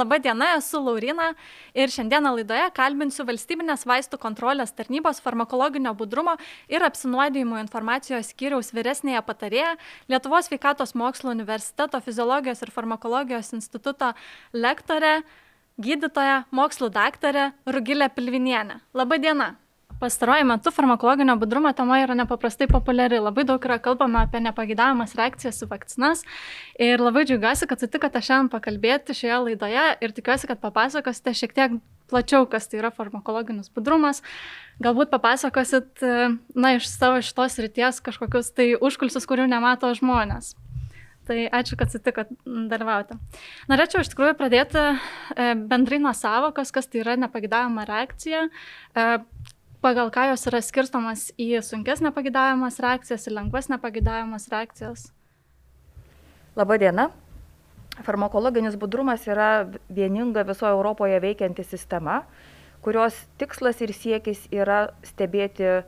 Labadiena, esu Laurina ir šiandieną laidoje kalbinsiu valstybinės vaistų kontrolės tarnybos farmakologinio budrumo ir apsinuodėjimo informacijos skyriaus vyresnėje patarėją Lietuvos sveikatos mokslo universiteto fiziologijos ir farmakologijos instituto lektorę, gydytoją, mokslų daktarę Rugilę Pilvinienę. Labadiena. Pastaruoju metu farmakologinio budrumo tema yra nepaprastai populiari. Labai daug yra kalbama apie nepagidavimas reakcijas į vakcinas. Ir labai džiaugiuosi, kad sutikote šiandien pakalbėti šioje laidoje ir tikiuosi, kad papasakosite šiek tiek plačiau, kas tai yra farmakologinis budrumas. Galbūt papasakosit, na, iš savo šitos ryties kažkokius tai užkulsius, kurių nemato žmonės. Tai ačiū, kad sutikot dalyvauti. Norėčiau iš tikrųjų pradėti e, bendrai nuo savokos, kas tai yra nepagidavimo reakcija e, pagal ką jos yra skirstomas į sunkes nepagidavimas reakcijas ir lengvas nepagidavimas reakcijas? Labadiena. Farmakologinis budrumas yra vieninga visoje Europoje veikianti sistema, kurios tikslas ir siekis yra stebėti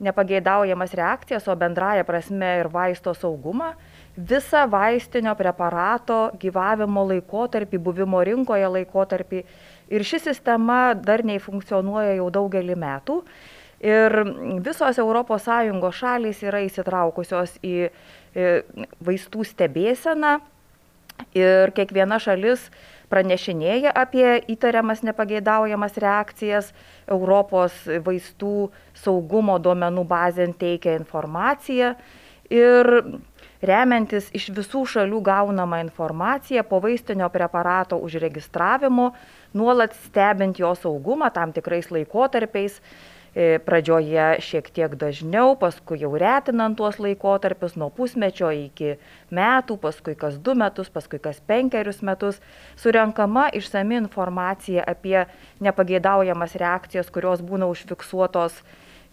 nepageidaujamas reakcijas, o bendraja prasme ir vaisto saugumą, visą vaistinio preparato gyvavimo laikotarpį, buvimo rinkoje laikotarpį Ir ši sistema darniai funkcionuoja jau daugelį metų. Ir visos ES šalys yra įsitraukusios į vaistų stebėseną. Ir kiekviena šalis pranešinėja apie įtariamas nepageidaujamas reakcijas, Europos vaistų saugumo duomenų bazėn teikia informaciją. Ir remiantis iš visų šalių gaunamą informaciją po vaistinio preparato užregistravimo, nuolat stebint jo saugumą tam tikrais laikotarpiais. E, pradžioje šiek tiek dažniau, paskui jau retinant tuos laikotarpius nuo pusmečio iki metų, paskui kas du metus, paskui kas penkerius metus, surenkama išsami informacija apie nepageidaujamas reakcijas, kurios būna užfiksuotos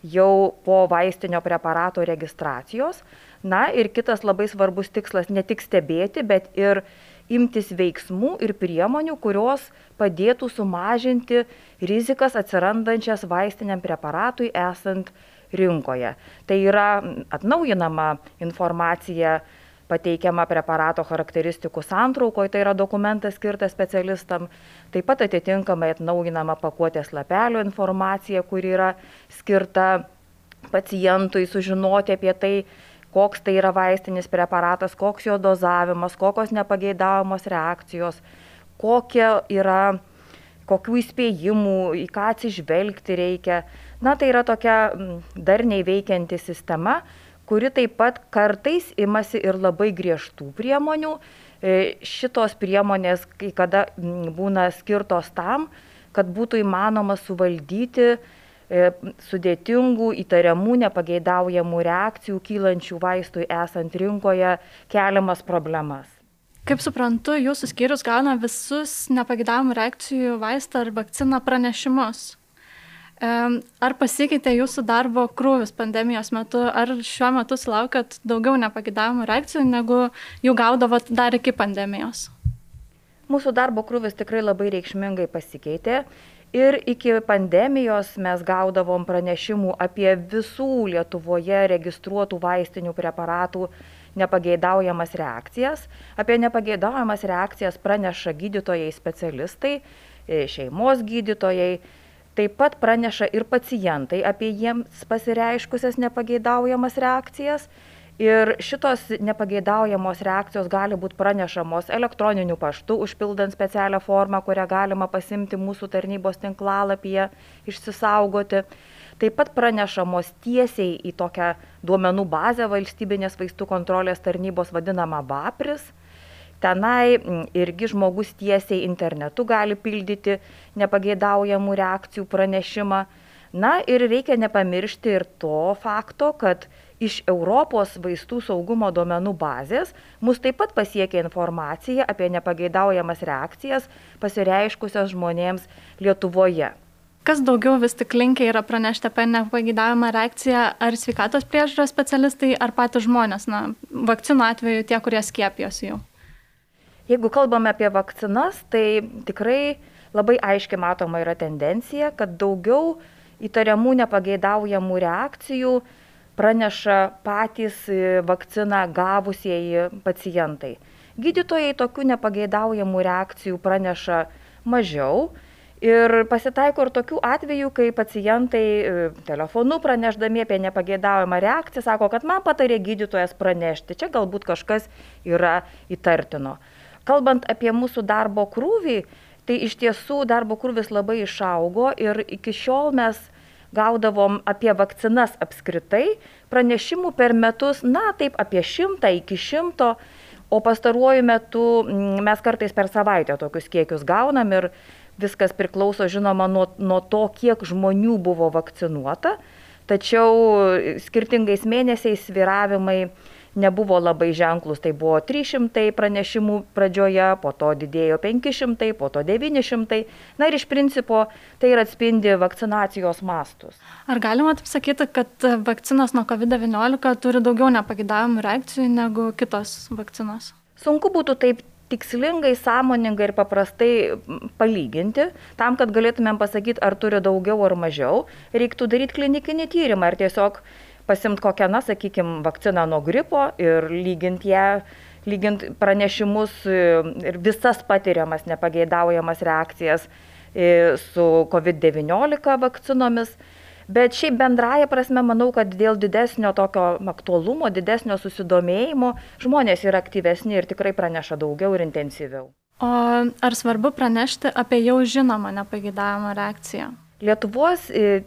jau po vaistinio preparato registracijos. Na ir kitas labai svarbus tikslas ne tik stebėti, bet ir imtis veiksmų ir priemonių, kurios padėtų sumažinti rizikas atsirandančias vaistiniam preparatui esant rinkoje. Tai yra atnaujinama informacija pateikiama preparato charakteristikų santraukoje, tai yra dokumentas skirtas specialistam, taip pat atitinkamai atnaujinama pakuotės lapelio informacija, kuri yra skirta pacientui sužinoti apie tai, koks tai yra vaistinis preparatas, koks jo dozavimas, kokios nepageidaujamos reakcijos, kokia yra, kokių įspėjimų, į ką atsižvelgti reikia. Na, tai yra tokia darniai veikianti sistema, kuri taip pat kartais imasi ir labai griežtų priemonių. E, šitos priemonės kai kada būna skirtos tam, kad būtų įmanoma suvaldyti sudėtingų, įtariamų, nepageidaujamų reakcijų kylančių vaistui esant rinkoje keliamas problemas. Kaip suprantu, jūsų skyrius gauna visus nepageidavimų reakcijų vaistą ar vakciną pranešimus. Ar pasikeitė jūsų darbo krūvis pandemijos metu, ar šiuo metu sulaukat daugiau nepagidavimų reakcijų, negu jų gaudavot dar iki pandemijos? Mūsų darbo krūvis tikrai labai reikšmingai pasikeitė ir iki pandemijos mes gaudavom pranešimų apie visų Lietuvoje registruotų vaistinių preparatų nepageidaujamas reakcijas. Apie nepageidaujamas reakcijas praneša gydytojai specialistai, e, šeimos gydytojai. Taip pat praneša ir pacientai apie jiems pasireiškusias nepageidaujamas reakcijas ir šitos nepageidaujamos reakcijos gali būt pranešamos elektroniniu paštu užpildant specialią formą kurią galima pasiimti mūsų tarnybos tinklalapyje išsisaugoti. Taip pat pranešamos tiesiai į tokią duomenų bazę valstybinės vaistų kontrolės tarnybos vadinamą vapris. Tenai irgi žmogus tiesiai internetu gali pildyti nepageidaujamų reakcijų pranešimą. Na ir reikia nepamiršti ir to fakto kad iš Europos vaistų saugumo duomenų bazės mus taip pat pasiekia informacija apie nepageidaujamas reakcijas pasireiškusias žmonėms Lietuvoje. Kas daugiau vis tik linkia yra pranešti apie nepageidavimą reakciją, ar sveikatos priežiūros specialistai, ar patys žmonės, na, vakcinų atveju tie, kurie skiepijosi jau? Jeigu kalbame apie vakcinas, tai tikrai labai aiškiai matoma yra tendencija, kad daugiau įtariamų nepageidaujamų reakcijų praneša patys e, vakciną gavusieji pacientai. gydytojai tokių nepageidaujamų reakcijų praneša mažiau. Ir pasitaiko ir tokių atvejų, kai pacientai e, telefonu pranešdami apie nepageidaujamą reakciją sako, kad man patarė gydytojas pranešti. Čia galbūt kažkas yra įtartino. Kalbant apie mūsų darbo krūvį, tai iš tiesų darbo krūvis labai išaugo ir iki šiol mes gaudavom apie vakcinas apskritai pranešimų per metus, na taip apie šimtą iki šimto, o pastaruoju metu mes kartais per savaitę tokius kiekius gaunam ir viskas priklauso žinoma nuo, nuo to, kiek žmonių buvo vakcinuota, tačiau skirtingais mėnesiais sviravimai nebuvo labai ženklus, tai buvo 300 pranešimų pradžioje, po to didėjo 500, po to 900. Na ir iš principo tai ir atspindi vakcinacijos mastus. Ar galima taip sakyti, kad vakcinos nuo COVID-19 turi daugiau nepagidavimų reakcijų negu kitos vakcinos? Sunku būtų taip tikslingai, sąmoningai ir paprastai palyginti, tam, kad galėtumėm pasakyti, ar turi daugiau ar mažiau, reiktų daryti klinikinį tyrimą ir tiesiog pasimt kokią, na, sakykime, vakciną nuo gripo ir lygint ją, lygint pranešimus ir visas patiriamas nepageidaujamas reakcijas e, su COVID-19 vakcinomis. Bet šiaip bendraja prasme manau, kad dėl didesnio tokio aktualumo, didesnio susidomėjimo žmonės yra aktyvesni ir tikrai praneša daugiau ir intensyviau. O ar svarbu pranešti apie jau žinomą nepageidavimą reakciją? Lietuvos e,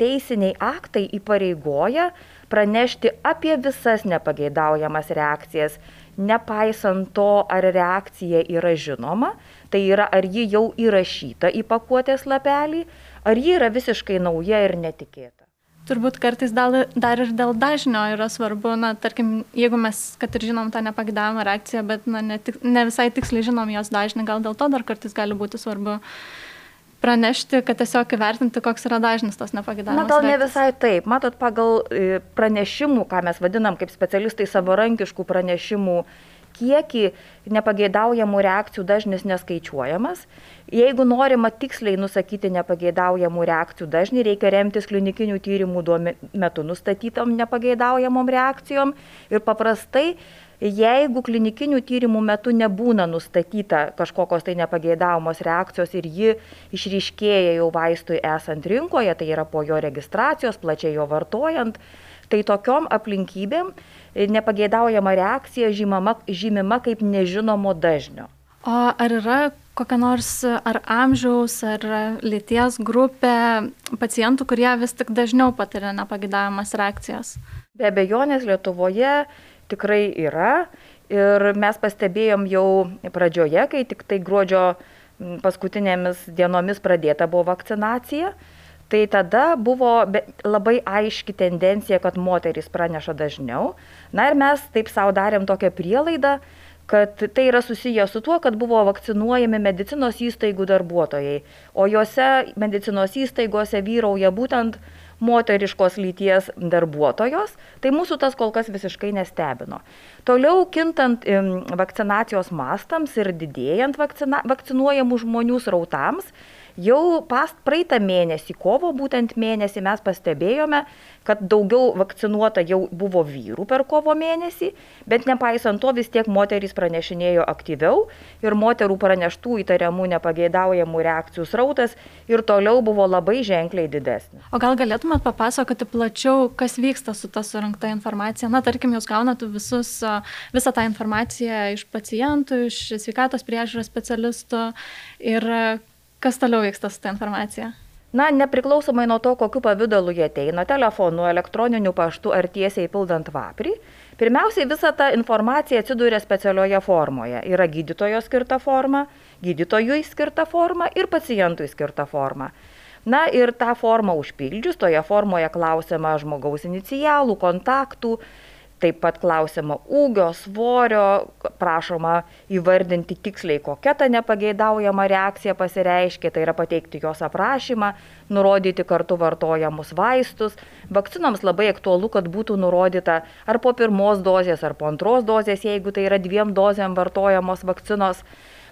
teisiniai aktai įpareigoja pranešti apie visas nepageidaujamas reakcijas, nepaisant to, ar reakcija yra žinoma, tai yra ar ji jau įrašyta į pakuotės lapelį, ar ji yra visiškai nauja ir netikėta. Turbūt kartais dal, dar ir dėl dažnio yra svarbu, na, tarkim, jeigu mes, kad ir žinom tą nepagidavimą reakciją, bet na, ne, ne visai tiksliai žinom jos dažnį, gal dėl to dar kartais gali būti svarbu uh, pranešti, kad tiesiog įvertinti, koks yra dažnis tos nepagėdavimas. Na, gal ne visai taip. Matot, pagal e, pranešimų, ką mes vadinam kaip specialistai savarankiškų pranešimų kiekį nepageidaujamų reakcijų dažnis neskaičiuojamas. Jeigu norima tiksliai nusakyti nepageidaujamų reakcijų dažnį, reikia remtis klinikinių tyrimų metu nustatytom nepageidaujamom reakcijom ir paprastai jeigu klinikinių tyrimų metu nebūna nustatyta kažkokios tai nepageidaujamos reakcijos ir ji išryškėja jau vaistui esant rinkoje, tai yra po jo registracijos, plačiai jo vartojant, tai tokiom aplinkybėm nepageidaujama reakcija žymama, žymima kaip nežinomo dažnio. O ar yra kokia nors ar amžiaus, ar lyties grupė pacientų, kurie vis tik dažniau patiria nepageidavimas reakcijas? Be abejonės Lietuvoje tikrai yra. Ir mes pastebėjom jau pradžioje, kai tik tai gruodžio paskutinėmis dienomis pradėta buvo vakcinacija, tai tada buvo labai aiški tendencija, kad moterys praneša dažniau. Na ir mes taip savo darėm tokią prielaidą, kad tai yra susiję su tuo, kad buvo vakcinuojami medicinos įstaigų darbuotojai, o juose medicinos įstaigose vyrauja būtent moteriškos lyties darbuotojos, tai mūsų tas kol kas visiškai nestebino. Toliau kintant vakcinacijos mastams ir didėjant vakcina, vakcinuojamų žmonių srautams, Jau past praeitą mėnesį, kovo būtent mėnesį mes pastebėjome, kad daugiau vakcinuota jau buvo vyrų per kovo mėnesį, bet nepaisant to vis tiek moterys pranešinėjo aktyviau ir moterų praneštų įtariamų nepageidaujamų reakcijų srautas ir toliau buvo labai ženkliai didesnis. O gal galėtumėt papasakoti plačiau, kas vyksta su ta surinkta informacija? Na, tarkim, jūs gaunate visus, visą tą informaciją iš pacientų, iš sveikatos priežiūros specialistų ir Kas toliau vyksta su ta informacija? Na, nepriklausomai nuo to, kokiu pavydalu jie ateina, telefonu, elektroniniu paštu ar tiesiai pildant vaprį, pirmiausiai visa ta informacija atsiduria specialioje formoje. Yra gydytojo skirta forma, gydytojui skirta forma ir pacientui skirta forma. Na ir tą formą užpildžius, toje formoje klausima žmogaus inicialų, kontaktų, taip pat klausiama ūgio, svorio, prašoma įvardinti tiksliai, kokia ta nepageidaujama reakcija pasireiškia, tai yra pateikti jos aprašymą, nurodyti kartu vartojamus vaistus. Vakcinoms labai aktualu, kad būtų nurodyta ar po pirmos dozės, ar po antros dozės, jeigu tai yra dviem dozėm vartojamos vakcinos.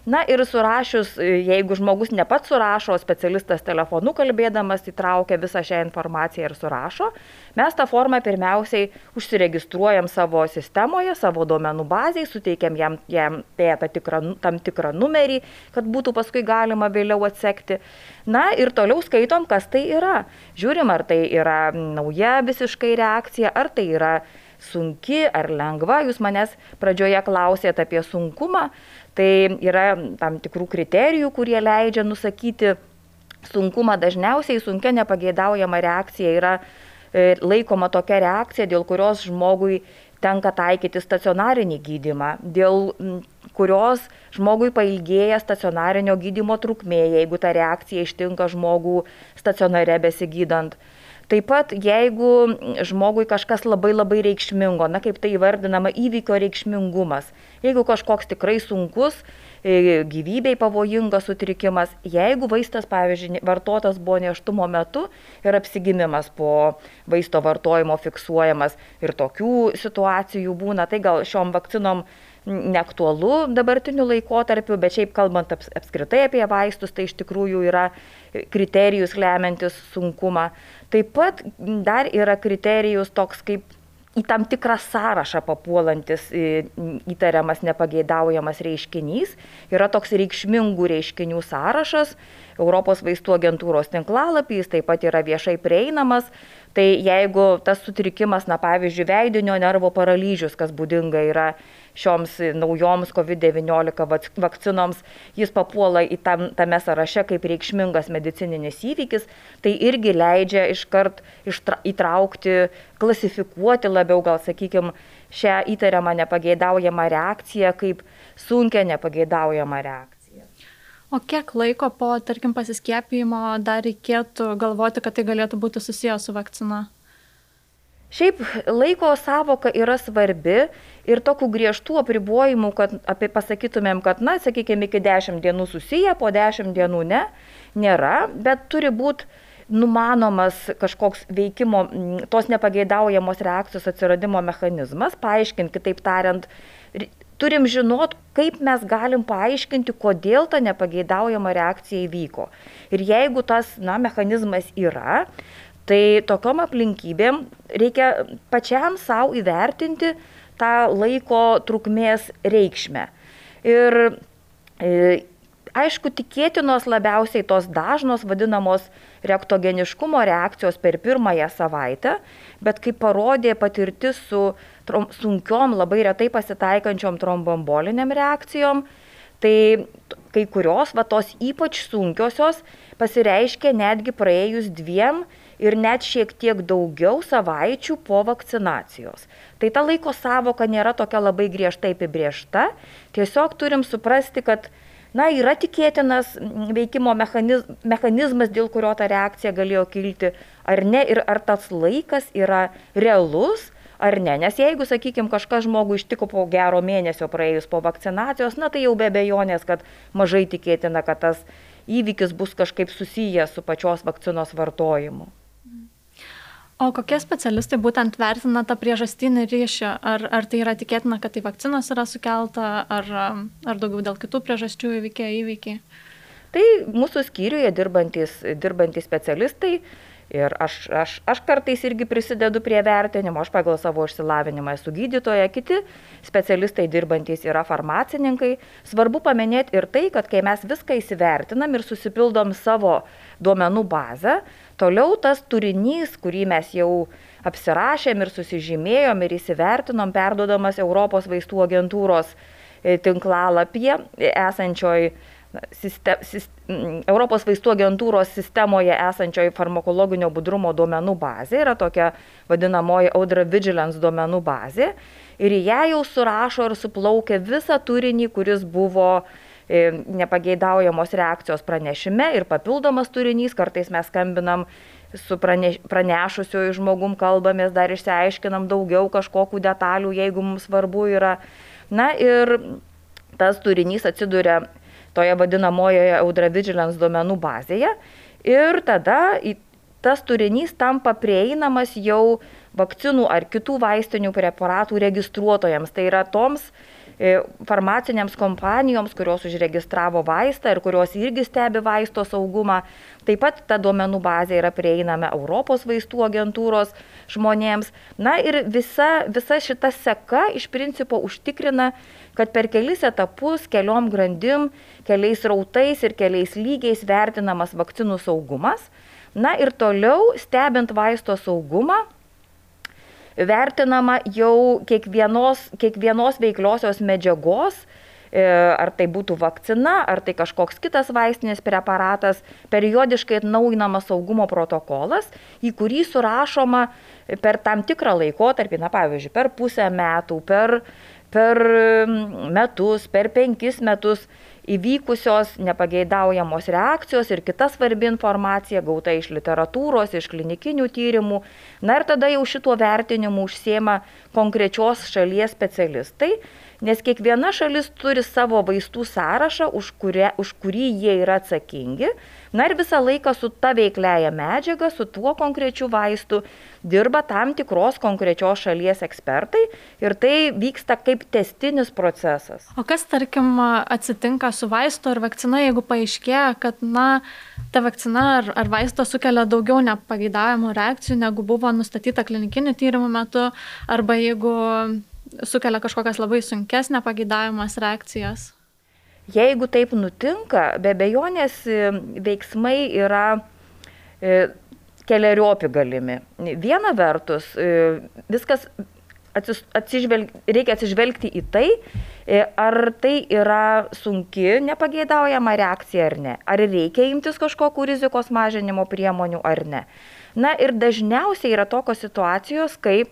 Na ir surašius, jeigu žmogus ne pats surašo, specialistas telefonu kalbėdamas įtraukia visą šią informaciją ir surašo, mes tą formą pirmiausiai užsiregistruojam savo sistemoje, savo duomenų bazėje, suteikiam jam, jam tą tikrą, tam tikrą numerį, kad būtų paskui galima vėliau atsekti. Na ir toliau skaitom, kas tai yra. Žiūrim, ar tai yra nauja visiškai reakcija, ar tai yra sunki ar lengva. Jūs manęs pradžioje klausėte apie sunkumą. Tai yra tam tikrų kriterijų, kurie leidžia nusakyti sunkumą. Dažniausiai sunkia nepageidaujama reakcija yra e, laikoma tokia reakcija, dėl kurios žmogui tenka taikyti stacionarinį gydimą, dėl kurios žmogui pailgėja stacionarinio gydimo trukmė, jeigu ta reakcija ištinka žmogų stacionare besigydant. Taip pat, jeigu žmogui kažkas labai labai reikšmingo, na kaip tai įvardinama, įvykio reikšmingumas, jeigu kažkoks tikrai sunkus, e, gyvybei pavojingas sutrikimas, jeigu vaistas, pavyzdžiui, vartotas buvo neštumo metu ir apsigimimas po vaisto vartojimo fiksuojamas ir tokių situacijų būna, tai gal šiom vakcinom neaktualu dabartiniu laikotarpiu, bet šiaip kalbant aps, apskritai apie vaistus, tai iš tikrųjų yra kriterijus lemiantis sunkumą. Taip pat dar yra kriterijus toks kaip į tam tikrą sąrašą papuolantis įtariamas nepageidaujamas reiškinys. Yra toks reikšmingų reiškinių sąrašas, Europos vaistų agentūros tinklalapį, jis taip pat yra viešai prieinamas. Tai jeigu tas sutrikimas, na pavyzdžiui, veidinio nervo paralyžius, kas būdinga yra šioms naujoms COVID-19 vakcinoms, jis papuola į tam, tame sąraše kaip reikšmingas medicininis įvykis, tai irgi leidžia iškart ištra, įtraukti, klasifikuoti labiau, gal sakykime, šią įtariamą nepageidaujamą reakciją kaip sunkia nepageidaujamą reakciją. O kiek laiko po, tarkim, pasiskiepijimo dar reikėtų galvoti, kad tai galėtų būti susijęs su vakcina? Šiaip laiko savoka yra svarbi ir tokių griežtų apribojimų, kad apie pasakytumėm, kad, na, sakykime, iki 10 dienų susiję, po 10 dienų ne, nėra, bet turi būti numanomas kažkoks veikimo, tos nepageidaujamos reakcijos atsiradimo mechanizmas, paaiškinti, kitaip tariant, turim žinot, kaip mes galim paaiškinti, kodėl ta nepageidaujama reakcija įvyko. Ir jeigu tas na, mechanizmas yra, Tai tokiom aplinkybėm reikia pačiam savo įvertinti tą laiko trukmės reikšmę. Ir e, aišku, tikėtinos labiausiai tos dažnos vadinamos reaktogeniškumo reakcijos per pirmąją savaitę, bet kaip parodė patirtis su trom, sunkiom, labai retai pasitaikančiom trombomboliniam reakcijom, tai kai kurios, va tos ypač sunkiosios, pasireiškia netgi praėjus dviem ir net šiek tiek daugiau savaičių po vakcinacijos. Tai ta laiko savoka nėra tokia labai griežtai apibriešta, tiesiog turim suprasti, kad na, yra tikėtinas veikimo mechaniz, mechanizmas, dėl kurio ta reakcija galėjo kilti, ar ne, ir ar tas laikas yra realus, ar ne. Nes jeigu, sakykime, kažkas žmogų ištiko po gero mėnesio praėjus po vakcinacijos, na tai jau be bejonės, kad mažai tikėtina, kad tas įvykis bus kažkaip susijęs su pačios vakcinos vartojimu. O kokie specialistai būtent vertina tą priežastinį ryšį? Ar, ar tai yra tikėtina, kad tai vakcinos yra sukelta, ar, ar daugiau dėl kitų priežasčių įvykiai įvykiai? Tai mūsų skyriuje dirbantis, dirbantis specialistai Ir aš, aš, aš kartais irgi prisidedu prie vertinimo, aš pagal savo išsilavinimą esu gydytoja, kiti specialistai dirbantys yra farmacininkai. Svarbu paminėti ir tai, kad kai mes viską įsivertinam ir susipildom savo duomenų bazę, toliau tas turinys, kurį mes jau apsirašėm ir susižymėjom ir įsivertinom, perdodamas Europos vaistų agentūros e, tinklalapyje esančioj sistem, sistem, Europos vaistų agentūros sistemoje esančioje farmakologinio budrumo duomenų bazė yra tokia vadinamoji Audra Vigilance duomenų bazė ir į ją jau surašo ir suplaukia visą turinį, kuris buvo e, nepageidaujamos reakcijos pranešime ir papildomas turinys, kartais mes skambinam su praneš, pranešusiu žmogum kalbamės, dar išsiaiškinam daugiau kažkokių detalių, jeigu mums svarbu yra. Na ir tas turinys atsiduria toje vadinamojoje Audra Vigilance duomenų bazėje ir tada tas turinys tampa prieinamas jau vakcinų ar kitų vaistinių preparatų registruotojams. Tai yra toms farmacinėms kompanijoms, kurios užregistravo vaistą ir kurios irgi stebi vaisto saugumą. Taip pat ta duomenų bazė yra prieinama Europos vaistų agentūros žmonėms. Na ir visa, visa šita seka iš principo užtikrina, kad per kelis etapus, keliom grandim, keliais rautais ir keliais lygiais vertinamas vakcinų saugumas. Na ir toliau, stebint vaisto saugumą, vertinama jau kiekvienos, kiekvienos veikliosios medžiagos, e, ar tai būtų vakcina, ar tai kažkoks kitas vaistinis preparatas, periodiškai atnaujinamas saugumo protokolas, į kurį surašoma per tam tikrą laikotarpį, na pavyzdžiui, per pusę metų, per, per metus, per penkis metus įvykusios nepageidaujamos reakcijos ir kita svarbi informacija gauta iš literatūros, iš klinikinių tyrimų. Na ir tada jau šituo vertinimu užsiema konkrečios šalies specialistai nes kiekviena šalis turi savo vaistų sąrašą, už, kurie, už kurį jie yra atsakingi. Na ir visą laiką su ta veikliaja medžiaga, su tuo konkrečiu vaistu dirba tam tikros konkrečios šalies ekspertai ir tai vyksta kaip testinis procesas. O kas, tarkim, atsitinka su vaistu ar vakcina, jeigu paaiškėja, kad, na, ta vakcina ar, ar vaistas sukelia daugiau nepageidavimų reakcijų, negu buvo nustatyta klinikinių tyrimų metu, arba jeigu sukelia kažkokias labai sunkes nepageidavimas reakcijas? Jeigu taip nutinka, be bejonės e, veiksmai yra e, keliariopi galimi. Viena vertus, e, viskas atsižvelg, reikia atsižvelgti į tai, ar tai yra sunki nepageidaujama reakcija ar ne. Ar reikia imtis kažkokių rizikos mažinimo priemonių ar ne. Na ir dažniausiai yra tokios situacijos, kai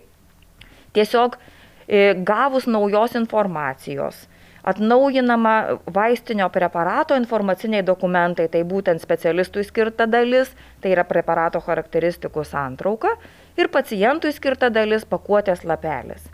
tiesiog gavus naujos informacijos, atnaujinama vaistinio preparato informaciniai dokumentai, tai būtent specialistui skirta dalis, tai yra preparato charakteristikų santrauka ir pacientui skirta dalis pakuotės lapelis.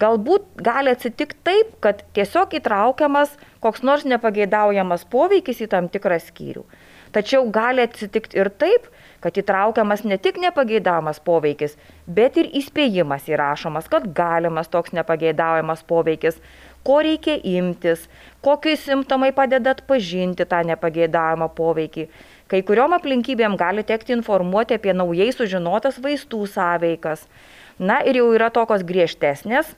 Galbūt gali atsitikti taip, kad tiesiog įtraukiamas koks nors nepageidaujamas poveikis į tam tikrą skyrių. Tačiau gali atsitikti ir taip, kad įtraukiamas ne tik nepageidaujamas poveikis, bet ir įspėjimas įrašomas, kad galimas toks nepageidaujamas poveikis, ko reikia imtis, kokiais simptomai padeda atpažinti tą nepageidaujamą poveikį. Kai kuriuom aplinkybėm gali tekti informuoti apie naujai sužinotas vaistų sąveikas. Na ir jau yra tokios griežtesnės,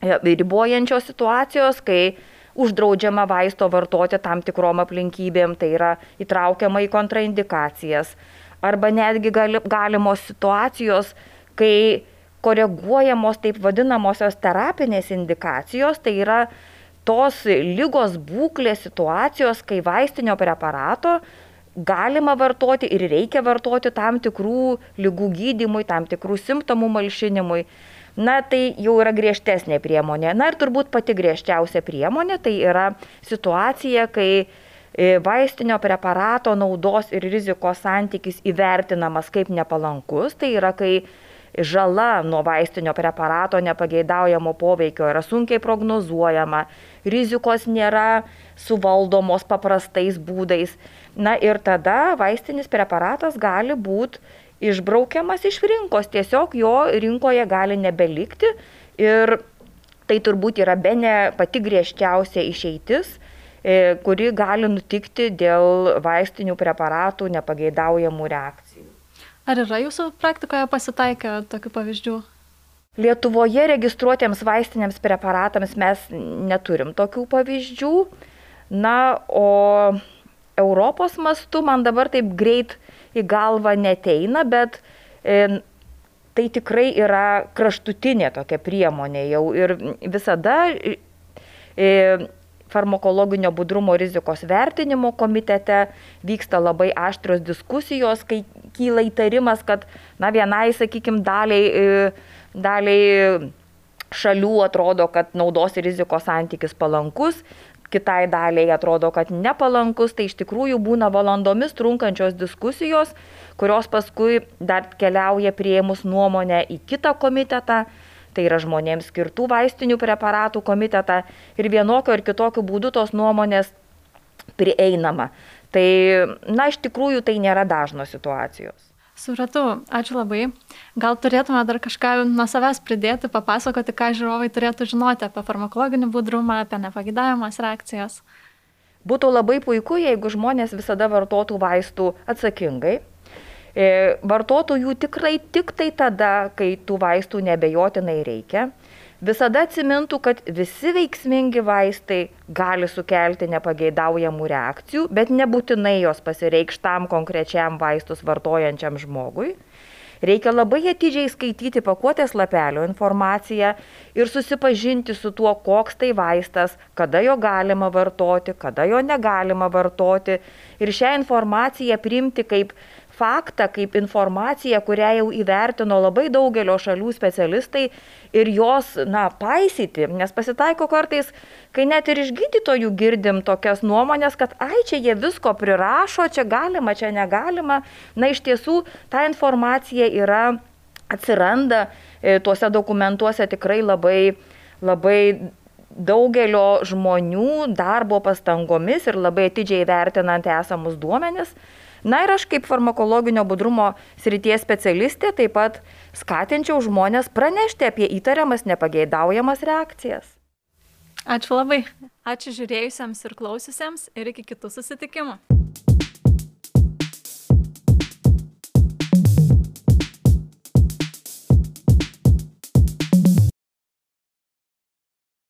e, ribojančios situacijos, kai uždraudžiama vaisto vartoti tam tikrom aplinkybėm, tai yra įtraukiama į kontraindikacijas. Arba netgi gali, galimos situacijos, kai koreguojamos taip vadinamosios terapinės indikacijos, tai yra tos lygos būklės situacijos, kai vaistinio preparato galima vartoti ir reikia vartoti tam tikrų lygų gydimui, tam tikrų simptomų malšinimui na tai jau yra griežtesnė priemonė. Na ir turbūt pati griežčiausia priemonė tai yra situacija, kai e, vaistinio preparato naudos ir rizikos santykis įvertinamas kaip nepalankus, tai yra kai žala nuo vaistinio preparato nepageidaujamo poveikio yra sunkiai prognozuojama, rizikos nėra suvaldomos paprastais būdais. Na ir tada vaistinis preparatas gali būti išbraukiamas iš rinkos, tiesiog jo rinkoje gali nebelikti ir tai turbūt yra be ne pati griežčiausia išeitis, e, kuri gali nutikti dėl vaistinių preparatų nepageidaujamų reakcijų. Ar yra jūsų praktikoje pasitaikę tokių pavyzdžių? Lietuvoje registruotiems vaistiniams preparatams mes neturim tokių pavyzdžių. Na, o Europos mastu man dabar taip greit į galvą neteina, bet e, tai tikrai yra kraštutinė tokia priemonė jau ir visada e, farmakologinio budrumo rizikos vertinimo komitete vyksta labai aštrios diskusijos, kai kyla įtarimas, kad na, vienai, sakykime, daliai, e, daliai šalių atrodo, kad naudos ir rizikos santykis palankus, kitai daliai atrodo, kad nepalankus, tai iš tikrųjų būna valandomis trunkančios diskusijos, kurios paskui dar keliauja prieimus nuomonę į kitą komitetą, tai yra žmonėms skirtų vaistinių preparatų komitetą ir vienokiu ar kitokiu būdu tos nuomonės prieinama. Tai, na, iš tikrųjų tai nėra dažnos situacijos. Supratau, ačiū labai. Gal turėtume dar kažką nuo savęs pridėti, papasakoti, ką žiūrovai turėtų žinoti apie farmakologinį budrumą, apie nepagidavimas reakcijas. Būtų labai puiku, jeigu žmonės visada vartotų vaistų atsakingai. E, vartotų jų tikrai tik tai tada, kai tų vaistų nebejotinai reikia visada atsimintų, kad visi veiksmingi vaistai gali sukelti nepageidaujamų reakcijų, bet nebūtinai jos pasireikš tam konkrečiam vaistus vartojančiam žmogui. Reikia labai atidžiai skaityti pakuotės lapelio informaciją ir susipažinti su tuo, koks tai vaistas, kada jo galima vartoti, kada jo negalima vartoti ir šią informaciją priimti kaip faktą, kaip informaciją, kurią jau įvertino labai daugelio šalių specialistai ir jos, na, paisyti, nes pasitaiko kartais, kai net ir iš gydytojų girdim tokias nuomonės, kad, ai, čia jie visko prirašo, čia galima, čia negalima. Na, iš tiesų, ta informacija yra, atsiranda e, tuose dokumentuose tikrai labai, labai daugelio žmonių darbo pastangomis ir labai atidžiai vertinant esamus duomenis. Na ir aš kaip farmakologinio budrumo srities specialistė taip pat skatinčiau žmonės pranešti apie įtariamas nepageidaujamas reakcijas. Ačiū labai. Ačiū žiūrėjusiems ir klausiusiems ir iki kitų susitikimų.